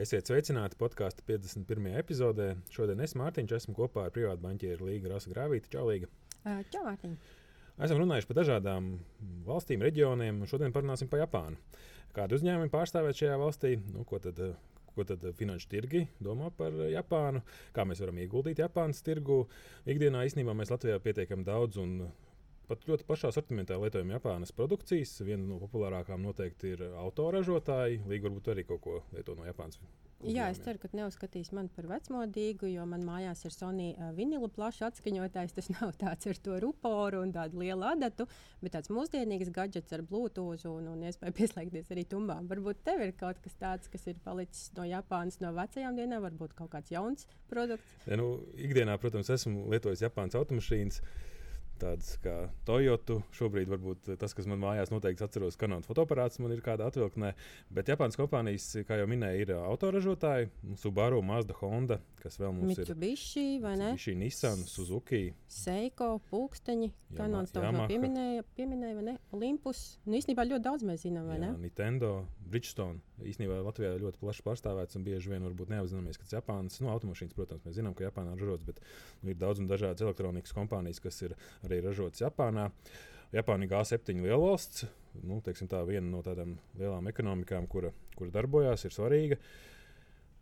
Esiet sveicināti podkāstu 51. epizodē. Šodien es Mārtiņš esmu kopā ar privātu banķieru Līgu Rasu Grāvīti. Čau, Līga! Čau, Mārtiņ! Esam runājuši par dažādām valstīm, reģioniem, un šodien parunāsim par Japānu. Kādu uzņēmumu pārstāvēt šajā valstī? Nu, ko tad ko tad finanšu tirgi domā par Japānu, kā mēs varam ieguldīt Japānas tirgu. Ikdienā īstenībā mēs Latvijā pietiekami daudz un pat ļoti plašā sortimentā lietojam Japānas produkcijas. Viena no populārākajām noteikti ir autoražotāji. Līga varbūt arī kaut ko lieto no Japānas. Uzņēmiem. Jā, es ceru, ka neuzskatīs mani par vecmodīgu, jo man mājās ir Sony vinila plašs atskaņotājs. Tas nav tāds ar to ruporu un tādu lielu adatu, bet tāds mūsdienīgs gadgets ar Bluetooth un, un iespēju pieslēgties arī tumbām. Varbūt tev ir kaut kas tāds, kas ir palicis no Japānas no vecajām dienām, varbūt kaut kāds jauns produkts. Ja, nu, ikdienā, protams, esmu lietojis Japānas automašīnas tādas kā Toyota. Šobrīd varbūt tas, kas man mājās noteikti atceros, Canon fotoaparāts man ir kāda atvilknē. Bet Japānas kompānijas, kā jau minēju, ir autoražotāji Subaru, Mazda, Honda, kas vēl mums Mitsubishi, ir. Mitsubishi, Nissan, Suzuki. Seiko, Pūksteņi, Canons to jau pieminēja, pieminēja, vai ne? Olympus. Nu, īstenībā ļoti daudz mēs zinām, vai Jā, ne? Nintendo, Bridgestone. Īstenībā Latvijā ļoti plaši pārstāvēts un bieži vien varbūt neapzināmies, ka Japānas nu, automašīnas. Protams, mēs zinām, ka Japānā ir ražots, bet nu, ir daudz un dažādas elektronikas kompānijas, kas ir arī ražotas Japānā. Japāna ir G7 lielvalsts, nu, tā viena no tādām lielām ekonomikām, kura, kura darbojās, ir svarīga.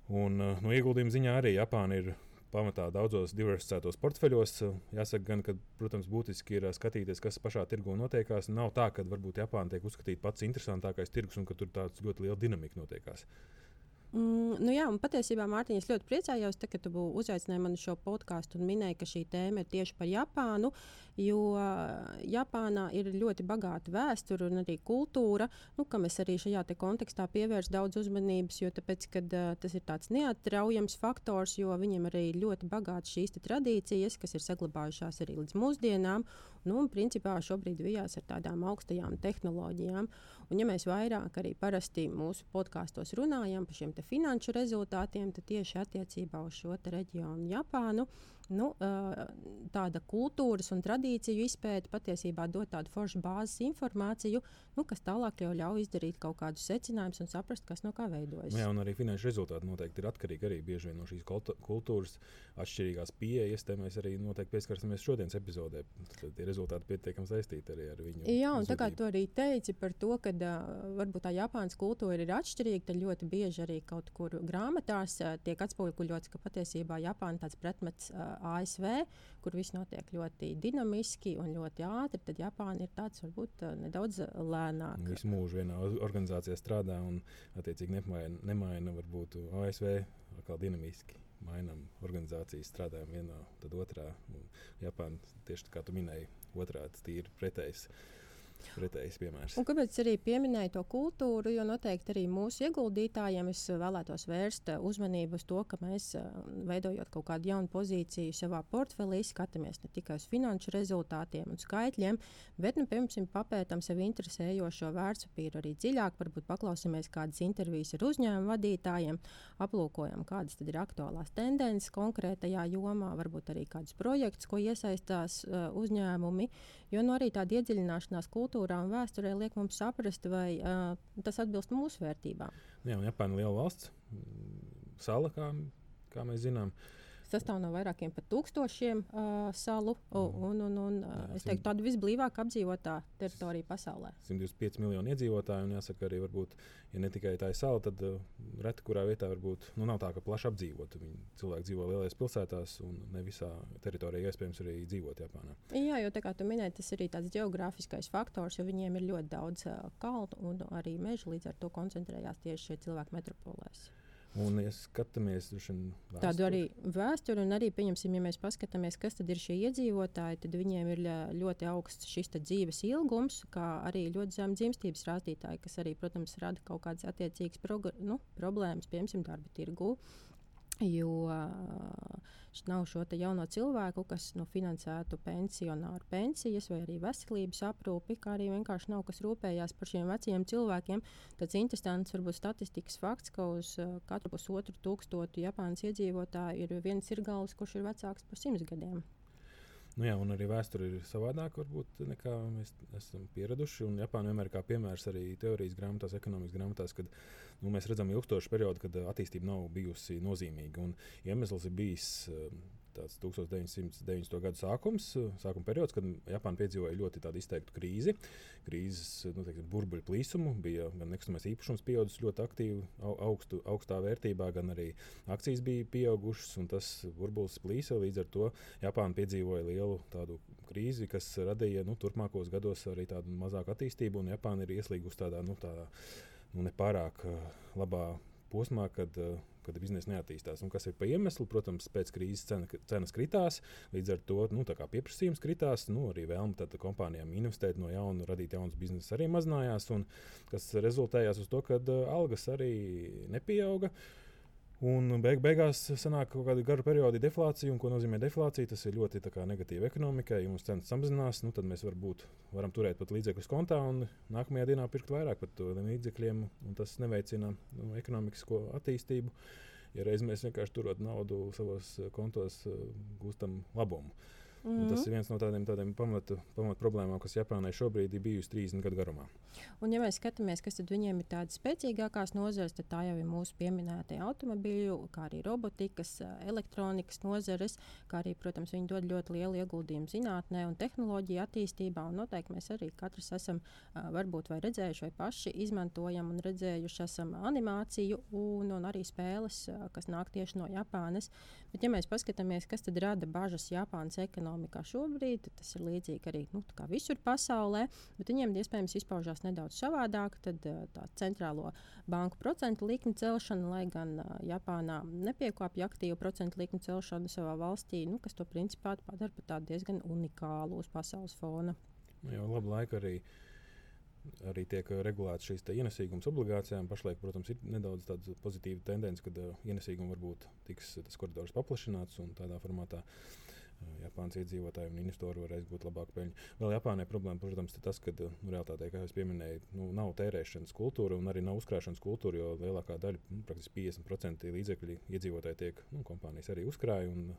Un, no nu, ieguldījuma ziņā arī Japāna ir pamatā daudzos diversificētos portfeļos. Jāsaka, gan, ka, protams, būtiski ir skatīties, kas pašā tirgu notiekās. Nav tā, ka varbūt Japāna tiek uzskatīta pats interesantākais tirgus un ka tur tāds ļoti liela dinamika notiekās. Mm, nu jā, patiesībā, Mārtiņ, es ļoti priecājos, te, ka tu uzaicināji mani šo podkāstu un minēji, ka šī tēma ir tieši par Japānu. Jo Japānā ir ļoti bagāta vēsture un arī kultūra, nu, kam es arī šajā kontekstā pievērsu daudz uzmanības, jo tāpēc, kad, uh, tas ir tāds neatraujams faktors, jo viņiem arī ļoti bagātas šīs tradīcijas, kas ir saglabājušās arī līdz mūsdienām. Nu, un, principā šobrīd vijās ar tādām augstajām tehnoloģijām. Un, ja mēs vairāk arī parasti mūsu podkāstos runājam par šiem finanšu rezultātiem, tad tieši attiecībā uz šo reģionu Japānu nu, tāda kultūras un tradīciju izpēta patiesībā dod tādu foršu bāzes informāciju, nu, kas tālāk jau ļauj izdarīt kaut kādus secinājumus un saprast, kas no kā veidojas. Jā, un arī finanšu rezultāti noteikti ir atkarīgi arī bieži vien no šīs kultūras atšķirīgās pieejas. Te mēs arī noteikti pieskarsimies šodienas epizodē. Tad tie rezultāti pietiekami saistīti arī ar viņu. Jā, un tā kā tu arī teici par to, ka uh, varbūt tā Japānas kultūra ir atšķirīga, tad ļoti bieži arī kaut kur grāmatās uh, tiek atspoguļots, ka patiesībā Japāna tāds pretmets uh, ASV, kur viss notiek ļoti dinamiski un ļoti ātri, tad Japāna ir tāds varbūt nedaudz lēnāk. Visu mūžu vienā organizācijā strādā un attiecīgi nemaina, nemaina varbūt ASV kā dinamiski. Mainām organizācijas, strādājam vienā, tad otrā. Japāna tieši tā kā tu minēji, otrādi tīri pretējs. Uh, pretējs piemērs. Un kāpēc arī pieminēju to kultūru? Jo noteikti arī mūsu ieguldītājiem es vēlētos vērst uzmanību uz to, ka mēs veidojot kaut kādu jaunu pozīciju savā portfelī, skatāmies ne tikai uz finanšu rezultātiem un skaitļiem, bet, nu, piemēram, papētām sev interesējošo vērtspapīru arī dziļāk, varbūt paklausāmies kādas intervijas ar uzņēmumu vadītājiem, aplūkojam, kādas ir aktuālās tendences konkrētajā jomā, varbūt arī kādus projektus, ko iesaistās uh, uzņēmumi. Jo nu, arī tāda iedziļināšanās kultūrā un vēsturē liek mums saprast, vai uh, tas atbilst mūsu vērtībām. Jā, un Japāna ir liela valsts, sala, kā, kā mēs zinām. Uh, sastāv no vairākiem pat tūkstošiem uh, salu. Un, un, un, un, uh, es teiktu, tāda visblīvāk apdzīvotā teritorija pasaulē. 125 miljoni iedzīvotāju, un jāsaka, arī varbūt, ja ne tikai tā ir sala, tad uh, reti kurā vietā varbūt nu, nav tā, ka plaši apdzīvot. Viņi cilvēki dzīvo lielajās pilsētās, un ne visā teritorijā iespējams arī dzīvot Japānā. Jā, jo tā kā tu minēji, tas ir arī tāds geogrāfiskais faktors, jo viņiem ir ļoti daudz uh, kalnu un arī meža, līdz ar to koncentrējās tieši šie cilvēki metropolēs. Un, ja skatāmies uz tādu arī vēsturi, un arī, pieņemsim, ja mēs paskatāmies, kas ir šie iedzīvotāji, tad viņiem ir ļoti augsts šis dzīves ilgums, kā arī ļoti zema dzimstības rādītāji, kas arī, protams, rada kaut kādas attiecīgas nu, problēmas, piemēram, darba tirgū. Jo nav šo jauno cilvēku, kas nu, finansētu pensionāru pensijas vai arī veselības aprūpi, kā arī vienkārši nav kas rūpējās par šiem veciem cilvēkiem. Tas interesants varbūt statistikas fakts, ka uz katru pusotru tūkstotu Japānas iedzīvotāju ir viens sirgals, kurš ir vecāks par simts gadiem. Nu, jā, un arī vēsture ir savādāka, varbūt, nekā mēs esam pieraduši. Un Japāna vienmēr ir piemērs arī teorijas grāmatās, ekonomikas grāmatās, kad nu, mēs redzam ilgstošu periodu, kad attīstība nav bijusi nozīmīga. Un iemesls ir bijis tāds 1990. gadu sākums, sākuma periods, kad Japāna piedzīvoja ļoti izteiktu krīzi. Krīzes nu, teiksim, burbuļu plīsumu bija gan nekustamais īpašums pieaudzis ļoti aktīvi, augstu, augstā vērtībā, gan arī akcijas bija pieaugušas, un tas burbulis plīsa. Līdz ar to Japāna piedzīvoja lielu krīzi, kas radīja nu, turpmākos gados arī tādu mazāku attīstību, un Japāna ir ieslīgusi tādā, nu, tādā nu, nepārāk labā posmā, kad uh, kad biznesa neattīstās. Un kas ir par iemeslu? Protams, pēc krīzes cena, cenas kritās, līdz ar to nu, pieprasījums kritās. Nu, arī vēlme kompānijām investēt no jauna, radīt jaunas biznesa arī mazinājās, un kas rezultējās uz to, ka uh, algas arī nepieauga. Un beig beigās sanāk kaut kāda gara perioda deflācija, un ko nozīmē deflācija? Tas ir ļoti negatīvi ekonomikai. Ja mums cenas samazinās, nu, tad mēs varbūt varam turēt pat līdzekļus kontā un nākamajā dienā pirkt vairāk par to līdzekļiem, un tas neveicina nu, ekonomisko attīstību. Ja reiz mēs vienkārši turot naudu savos kontos, gūstam labumu. Mm -hmm. Un tas mhm. ir viens no tādiem, tādiem pamatu, pamatu problēmām, kas Japānai šobrīd ir bijusi 30 gadu garumā. Un, ja mēs skatāmies, kas viņiem ir tādas spēcīgākās nozares, tad tā jau ir mūsu pieminētie automobīļu, kā arī robotikas, elektronikas nozares, kā arī, protams, viņi dod ļoti lielu ieguldījumu zinātnē un tehnoloģiju attīstībā. Un noteikti mēs arī katrs esam varbūt vai redzējuši, vai paši izmantojam un redzējuši esam animāciju un, un arī spēles, kas nāk tieši no Japānas. Bet, ja mēs paskatāmies, kas tad rada bažas Japānas ekonomikā, šobrīd. Tas ir līdzīgi arī nu, visur pasaulē, bet viņiem iespējams izpaužās nedaudz savādāk. Tad tā centrālo banku procentu likmi celšana, lai gan uh, Japānā nepiekāpja aktīvu procentu likmi celšanu savā valstī, nu, kas to principā padara par tādu diezgan unikālu uz pasaules fona. Nu, jau labu laiku arī arī tiek regulēts šīs ienesīgums obligācijām. Pašlaik, protams, ir nedaudz tāda pozitīva tendence, kad uh, ienesīgums varbūt tiks tas koridors paplašināts un tādā formātā. Japānas iedzīvotājiem un investoriem varēs būt labāka peļņa. Vēl Japānai problēma, protams, ir tas, ka nu, realitātē, kā jau minēju, nu, nav tērēšanas kultūra un arī nav uzkrāšanas kultūra, jo lielākā daļa, nu, praktiski 50% līdzekļu iedzīvotāji tiek, nu, kompānijas arī uzkrāja un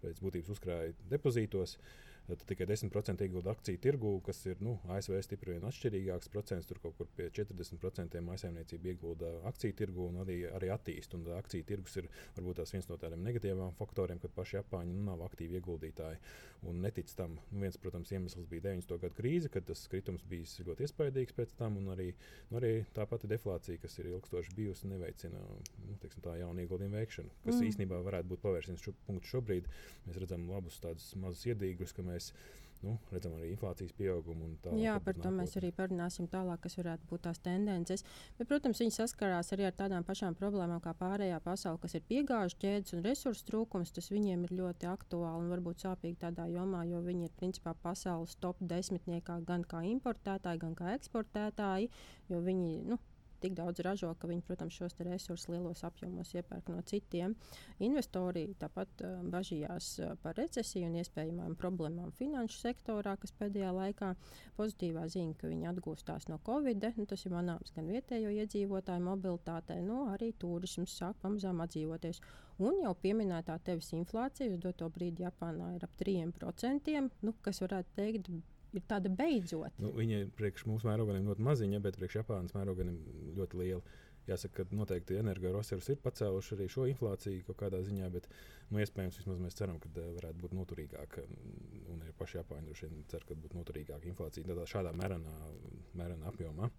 pēc būtības uzkrāja depozītos. Uh, tad tikai 10% iegūda akciju tirgu, kas ir nu, ASV stipri vien atšķirīgāks procents. Tur kaut kur pie 40% maisaimniecība iegūda akciju tirgu un arī, arī attīst. Un akciju tirgus ir varbūt viens no tādiem negatīviem faktoriem, kad paši Japāņi nu, nav aktīvi ieguldītāji un netic tam. Nu, viens, protams, iemesls bija 90. gadu krīze, kad tas kritums bija ļoti iespaidīgs pēc tam, un arī, nu, arī tā pati deflācija, kas ir ilgstoši bijusi, neveicina nu, teiksim, tā jaunu ieguldījumu veikšanu, kas mm. īstenībā varētu būt pavērsiens šo punktu šobrīd. Mēs redzam labus tādus mazus iedīgus, ka mēs nu, redzam arī inflācijas pieaugumu. Jā, par to mēs arī parunāsim tālāk, kas varētu būt tās tendences. Bet, protams, viņi saskarās arī ar tādām pašām problēmām kā pārējā pasaule, kas ir piegāžu ķēdes un resursu trūkums. Tas viņiem ir ļoti aktuāli un varbūt sāpīgi tādā jomā, jo viņi ir principā pasaules top desmitniekā gan kā importētāji, gan kā eksportētāji, jo viņi. Nu, tik daudz ražo, ka viņi, protams, šos resursus lielos apjomos iepērk no citiem. Investori tāpat uh, bažījās uh, par recesiju un iespējamām problēmām finanšu sektorā, kas pēdējā laikā pozitīvā ziņa, ka viņi atgūstās no Covid. Nu, tas ir manāms gan vietējo iedzīvotāju mobilitātei, no arī turisms sāk pamazām atdzīvoties. Un jau pieminētā tevis inflācija uz doto brīdi Japānā ir ap 3%, nu, kas varētu teikt, ir tāda beidzot. Nu, viņa priekš mūsu mērogiem ļoti maziņa, bet priekš Japānas mērogiem ļoti liela. Jāsaka, ka noteikti energoresursi ir pacēluši arī šo inflāciju kaut kādā ziņā, bet nu, iespējams vismaz mēs ceram, ka uh, varētu būt noturīgāka. Un arī paši Japāņi droši vien cer, ka būs noturīgāka inflācija tādā šādā mērenā, mērenā apjomā.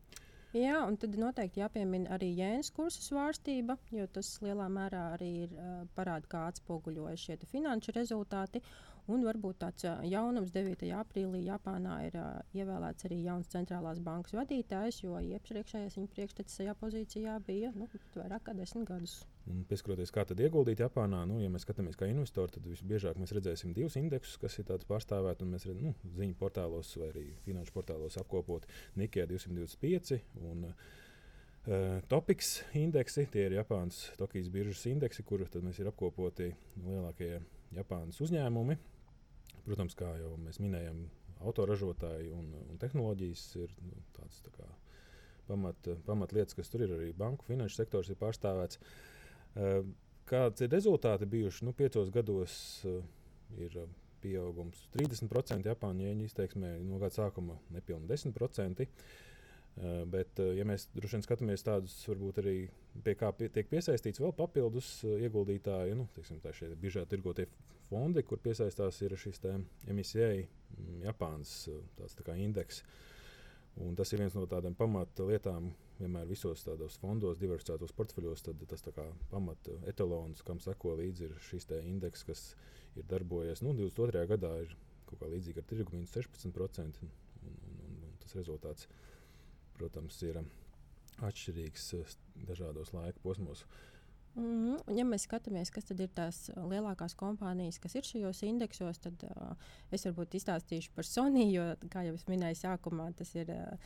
Jā, un tad noteikti jāpiemina arī jēnas kursa svārstība, jo tas lielā mērā arī ir uh, parāda, kā atspoguļojas šie finanšu rezultāti. Un varbūt tāds jaunums 9. aprīlī Japānā ir uh, ievēlēts arī jauns centrālās bankas vadītājs, jo iepriekšējais viņa priekštecis šajā pozīcijā bija nu, vairāk kā desmit gadus. Un pieskatoties, kā tad ieguldīt Japānā, nu, ja mēs skatāmies kā investori, tad visbiežāk mēs redzēsim divus indeksus, kas ir pārstāvēti. Mēs redzam, nu, ziņu portālos vai arī finanšu portālos apkopot Nikija 225. Un, Uh, Topiks indeksi, tie ir Japānas Tokijas biržas indeksi, kur mēs ir apkopoti lielākie Japānas uzņēmumi. Protams, kā jau mēs minējām, autoražotāji un, un tehnoloģijas ir nu, tādas tā kā, pamat, pamatlietas, kas tur ir. Arī banku finanšu sektors ir pārstāvēts. Uh, kāds ir rezultāti bijuši? Nu, piecos gados uh, ir pieaugums 30% Japāņu ieņu izteiksmē, no gada sākuma nepilnīgi 10%. Uh, bet, uh, ja mēs droši vien skatāmies tādus, varbūt arī pie kā pie, tiek piesaistīts vēl papildus uh, ieguldītāji, nu, teiksim, tā šie biržā tirgotie fondi, kur piesaistās ir šis MSCA, mm, Japānas tāds, tā indeks. Un tas ir viens no tādiem pamata lietām, vienmēr visos tādos fondos, diversificētos portfeļos. Tad tas ir pamata etalons, kam seko līdzi šis indeks, kas ir darbojies. Nu, 22. gadā ir kaut kā līdzīga ar tirgu, minus 16%. Un, un, un, un tas rezultāts ir protams, ir um, atšķirīgs uh, dažādos laika posmos. Mm -hmm. Ja mēs skatāmies, kas ir tās lielākās kompānijas, kas ir šajos indeksos, tad uh, es varbūt izstāstīšu par Sony, jo, kā jau es minēju, sākumā tas ir uh,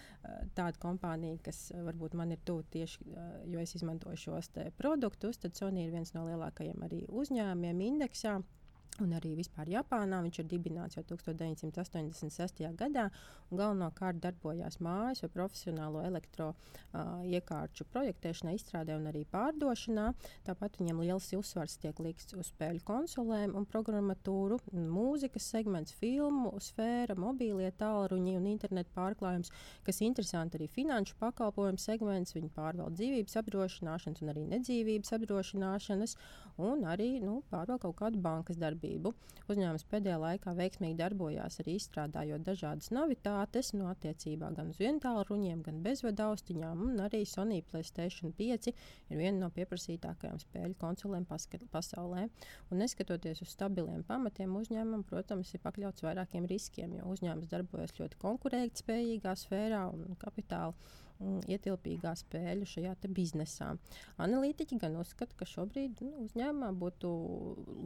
tāda kompānija, kas uh, varbūt man ir tuvu tieši, uh, jo es izmantoju šos produktus. Tad Sony ir viens no lielākajiem arī uzņēmumiem indeksā. Uh, Un arī vispār Japānā viņš ir dibināts jau 1986. gadā. Galvenokārt darbojās mājas vai profesionālo elektroiekārču uh, projektēšanā, izstrādē un arī pārdošanā. Tāpat viņam liels uzsvars tiek likts uz spēļu konsolēm un programmatūru, mūzikas segments, filmu sfēra, mobīlie tālruņi un internetu pārklājums, kas interesanti arī finanšu pakalpojumu segments. Viņi pārvalda dzīvības apdrošināšanas un arī nedzīvības apdrošināšanas un arī nu, pārvalda kaut kādu bankas darbību darbību. Uzņēmums pēdējā laikā veiksmīgi darbojās arī izstrādājot dažādas novitātes, no attiecībā gan uz vientālu ruņiem, gan bezvadu austiņām, un arī Sony Playstation 5 ir viena no pieprasītākajām spēļu konsolēm pasaulē. Un neskatoties uz stabiliem pamatiem, uzņēmumam, protams, ir pakļauts vairākiem riskiem, jo uzņēmums darbojas ļoti konkurētspējīgā sfērā un kapitāla ietilpīgā spēļu šajā biznesā. Analītiķi gan uzskata, ka šobrīd nu, uzņēmumā būtu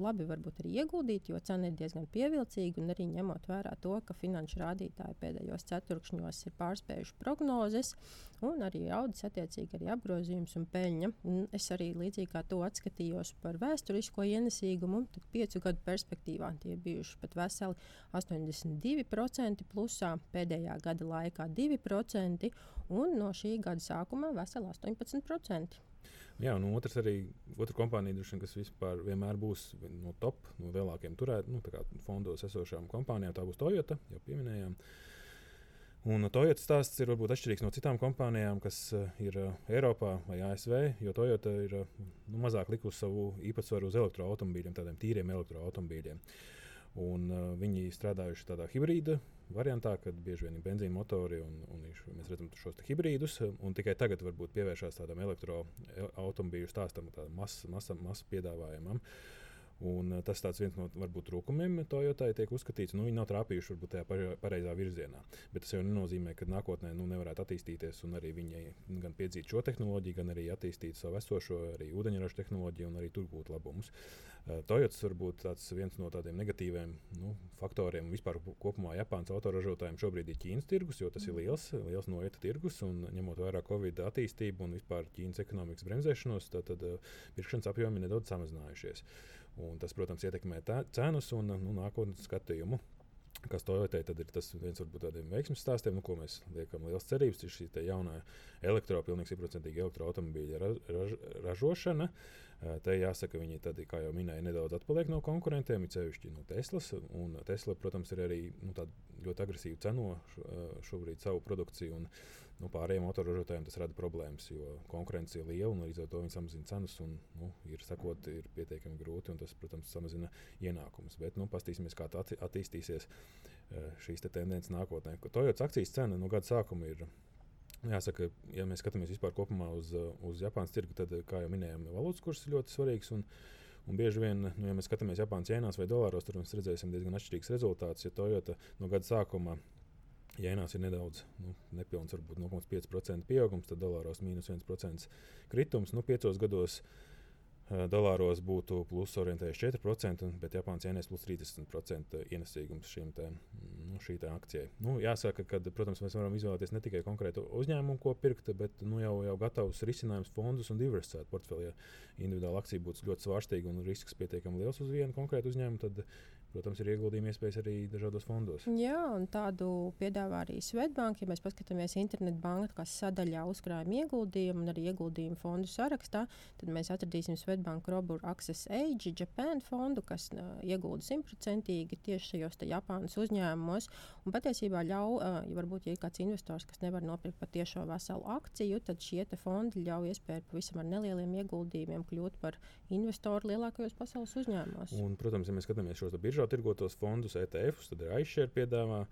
labi arī ieguldīt, jo cena ir diezgan pievilcīga un arī ņemot vērā to, ka finanšu rādītāji pēdējos ceturkšņos ir pārspējuši prognozes un arī audzis attiecīgi arī apgrozījums un peļņa. Un es arī līdzīgi kā to atskatījos par vēsturisko ienesīgumu, tad piecu gadu perspektīvā tie bijuši pat veseli 82% plusā, pēdējā gada laikā 2% un no šī gada sākuma veseli 18%. Jā, un otrs arī otra kompānija, dušana, kas vispār vienmēr būs no top, no lielākajiem turēt, nu, fondos esošām kompānijām. Tā būs Toyota, jau pieminējām. Un Toyota stāsts ir varbūt atšķirīgs no citām kompānijām, kas uh, ir uh, Eiropā vai ASV, jo Toyota ir uh, nu, mazāk likusi savu īpatsvaru uz elektroautobīļiem, tādiem tīriem elektroautobīļiem. Un, uh, viņi strādājuši tādā hibrīda variantā, kad bieži vien ir benzīna motori un, un mēs redzam šos hibrīdus. Tikai tagad varbūt pievēršās tādam elektroautobīļu stāstam, tādam masas mas, mas piedāvājumam. Un tas tāds viens no varbūt trūkumiem Toyotai tiek uzskatīts. Nu, viņi nav trāpījuši varbūt tajā pareizā virzienā. Bet tas jau nenozīmē, ka nākotnē nu, nevarētu attīstīties un arī viņi gan piedzīt šo tehnoloģiju, gan arī attīstīt savu esošo, ūdeņraža tehnoloģiju un arī tur gūt labumus. Uh, Toyotas varbūt viens no tādiem negatīviem nu, faktoriem vispār kopumā Japānas autoražotājiem šobrīd ir Ķīnas tirgus, jo tas ir liels, liels noieta tirgus un ņemot vērā Covid attīstību un vispār Ķīnas ekonomikas bremzēšanos, tad, tad uh, pirkšanas apjomi nedaudz samazinājušies. Un tas, protams, ietekmē tā, cenas un nu, nākotnes skatījumu. Kas to vērtē, tad ir tas viens no tādiem veiksmīgiem stāstiem, nu, ko mēs liekam liels cerības. Ir šī jaunā elektro, pilnīgi simtprocentīga elektroautobīļa raž, raž, ražošana. Te jāsaka, viņi tad, kā jau minēju, nedaudz atpaliek no konkurentiem, it sevišķi no Teslas. Un Tesla, protams, ir arī nu, ļoti agresīvi ceno šobrīd savu produkciju. Un, nu, pārējiem autoražotājiem tas rada problēmas, jo konkurence ir liela un līdz ar to viņi samazina cenas. Un, nu, ir sakot, ir pietiekami grūti un tas, protams, samazina ienākumus. Bet nu, paskatīsimies, kā tā attīstīsies eh, šīs te tendences nākotnē. Toyotas akcijas cena no gada sākuma ir. Jāsaka, ja mēs skatāmies vispār kopumā uz, uz Japānas tirgu, tad, kā jau minējām, valūtas kurs ir ļoti svarīgs. Un, Un bieži vien, nu, ja mēs skatāmies Japānas jēnās vai dolāros, tad mēs redzēsim diezgan atšķirīgs rezultāts. Ja Toyota no gada sākuma Jēnās ir nedaudz, nu, nepilns, varbūt 0,5% pieaugums, tad dolāros mīnus 1% kritums. Nu, piecos gados uh, dolāros būtu plus orientējies 4%, bet Japānas ienēs plus 30% ienesīgums šiem te, nu, šī akcija. Nu, jāsaka, ka, protams, mēs varam izvēlēties ne tikai konkrētu uzņēmumu, ko pirkt, bet nu, jau, jau gatavus risinājumus fondus un diversificēt portfeli. Ja individuāla akcija būtu ļoti svārstīga un risks pietiekami liels uz vienu konkrētu uzņēmumu, tad protams, ir ieguldījuma iespējas arī dažādos fondos. Jā, un tādu piedāvā arī Svetbanka. Ja mēs paskatāmies internetbankas sadaļā uzkrājuma ieguldījumu un arī ieguldījumu fondu sarakstā, tad mēs atradīsim Svetbanka Robur Access Age Japan fondu, kas uh, iegulda simtprocentīgi tieši šajos Japānas uzņēmumos. Un patiesībā ļauj, uh, ja varbūt ja ir kāds investors, kas nevar nopirkt patiešo veselu akciju, tad šie fondi ļauj iespēju pavisam ar nelieliem ieguldījumiem kļūt par investoru lielākajos pasaules uzņēmumos. Un, protams, ja mēs skatāmies šos biržu biržā tirgotos fondus, ETFs, tad ir iShare piedāvā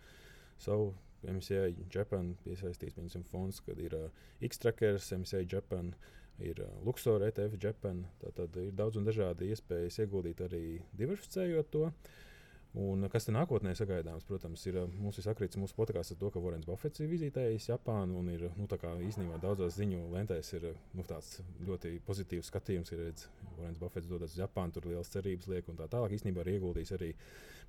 savu MCI Japan piesaistīs viņam fonds, kad ir uh, X-Trackers, MCI Japan. Ir uh, Luxor, ETF, Japan. Tad ir daudz un dažādi iespējas ieguldīt arī diversificējot to. Uh, Un kas te nākotnē sagaidāms, protams, ir mums ir sakrits mūsu podkāsts ar to, ka Vorens Buffets ir vizitējis Japānu un ir nu, īstenībā daudzās ziņu lentēs ir nu, tāds ļoti pozitīvs skatījums. Ir redzams, Vorens Buffets dodas uz Japānu, tur liels cerības liek un tā tālāk. Īstenībā ir ieguldījis arī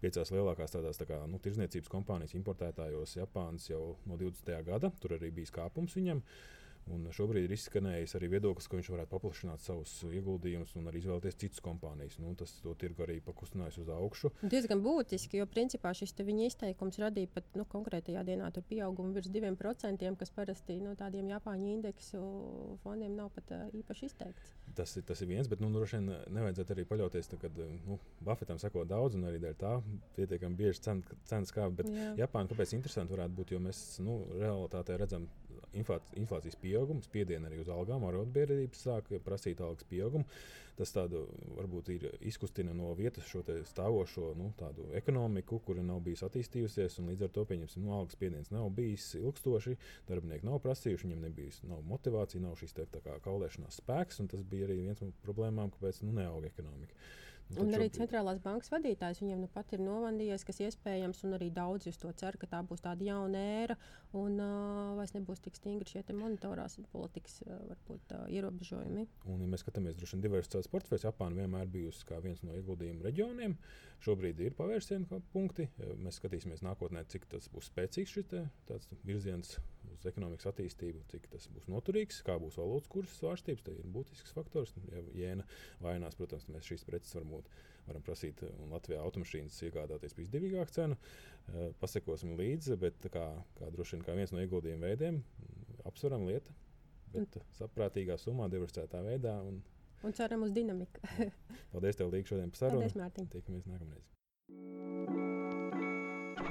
piecās lielākās tādās tā kā, nu, tirzniecības kompānijas importētājos Japānas jau no 20. gada. Tur arī bija kāpums viņam. Uh, Un šobrīd ir izskanējis arī viedoklis, ka viņš varētu paplašināt savus ieguldījumus un arī izvēlēties citas kompānijas. Nu, tas to tirgu arī pakustinājis uz augšu. Diezgan būtiski, jo principā šis viņa izteikums radīja pat nu, konkrētajā dienā pieaugumu virs 2%, kas parasti no tādiem Japāņu indeksu fondiem nav pat uh, īpaši izteikts. Tas ir, tas ir viens, bet nu, droši vien nevajadzētu arī paļauties, kad nu, Buffetam seko daudz, un arī dēļ tā pietiekami bieži cenas kāp. Bet Jā. Japāna kāpēc interesanti varētu būt, jo mēs nu, realitātē redzam inflācijas pieaugumu, spiedienu arī uz algām, arotbiedrības sāk prasīt algas pieaugumu. Tas tādu, varbūt ir izkustina no vietas šo stāvošo nu, ekonomiku, kura nav bijusi attīstījusies, un līdz ar to pieņemsim, nu, algas spiediens nav bijis ilgstoši, darbinieki nav prasījuši, viņiem nebija nav motivācija, nav šīs te, kā, kaulēšanās spēks, un tas bija arī viens no problēmām, kāpēc nu, neauga ekonomika. Un, un arī centrālās bankas vadītājs viņam nu pat ir novandījies, kas iespējams, un arī daudz uz to cer, ka tā būs tāda jauna ēra, un uh, vairs nebūs tik stingri šie monitorās politikas uh, varbūt, uh, ierobežojumi. Un, ja mēs skatāmies, droši vien diversificēts portfels, Japāna vienmēr bijusi kā viens no ieguldījumu reģioniem. Šobrīd ir pavērsienu punkti. Mēs skatīsimies nākotnē, cik tas būs spēcīgs šis virziens uz ekonomikas attīstību, cik tas būs noturīgs, kā būs valūtas kursa svārstības. Tas ir būtisks faktors. Ja jēna vainās, protams, mēs šīs preces varbūt varam prasīt, un Latvijā automašīnas iegādāties par izdevīgāku cenu. Eh, pasekosim līdzi, bet kā, kā droši vien kā viens no ieguldījuma veidiem, apsveram lietu, bet mm. saprātīgā summā, diversificētā veidā. Un, un ceram uz dinamiku. Paldies, tev, Līga, šodien par sarunu. Paldies, Mārtiņ. Tikamies nākamreiz.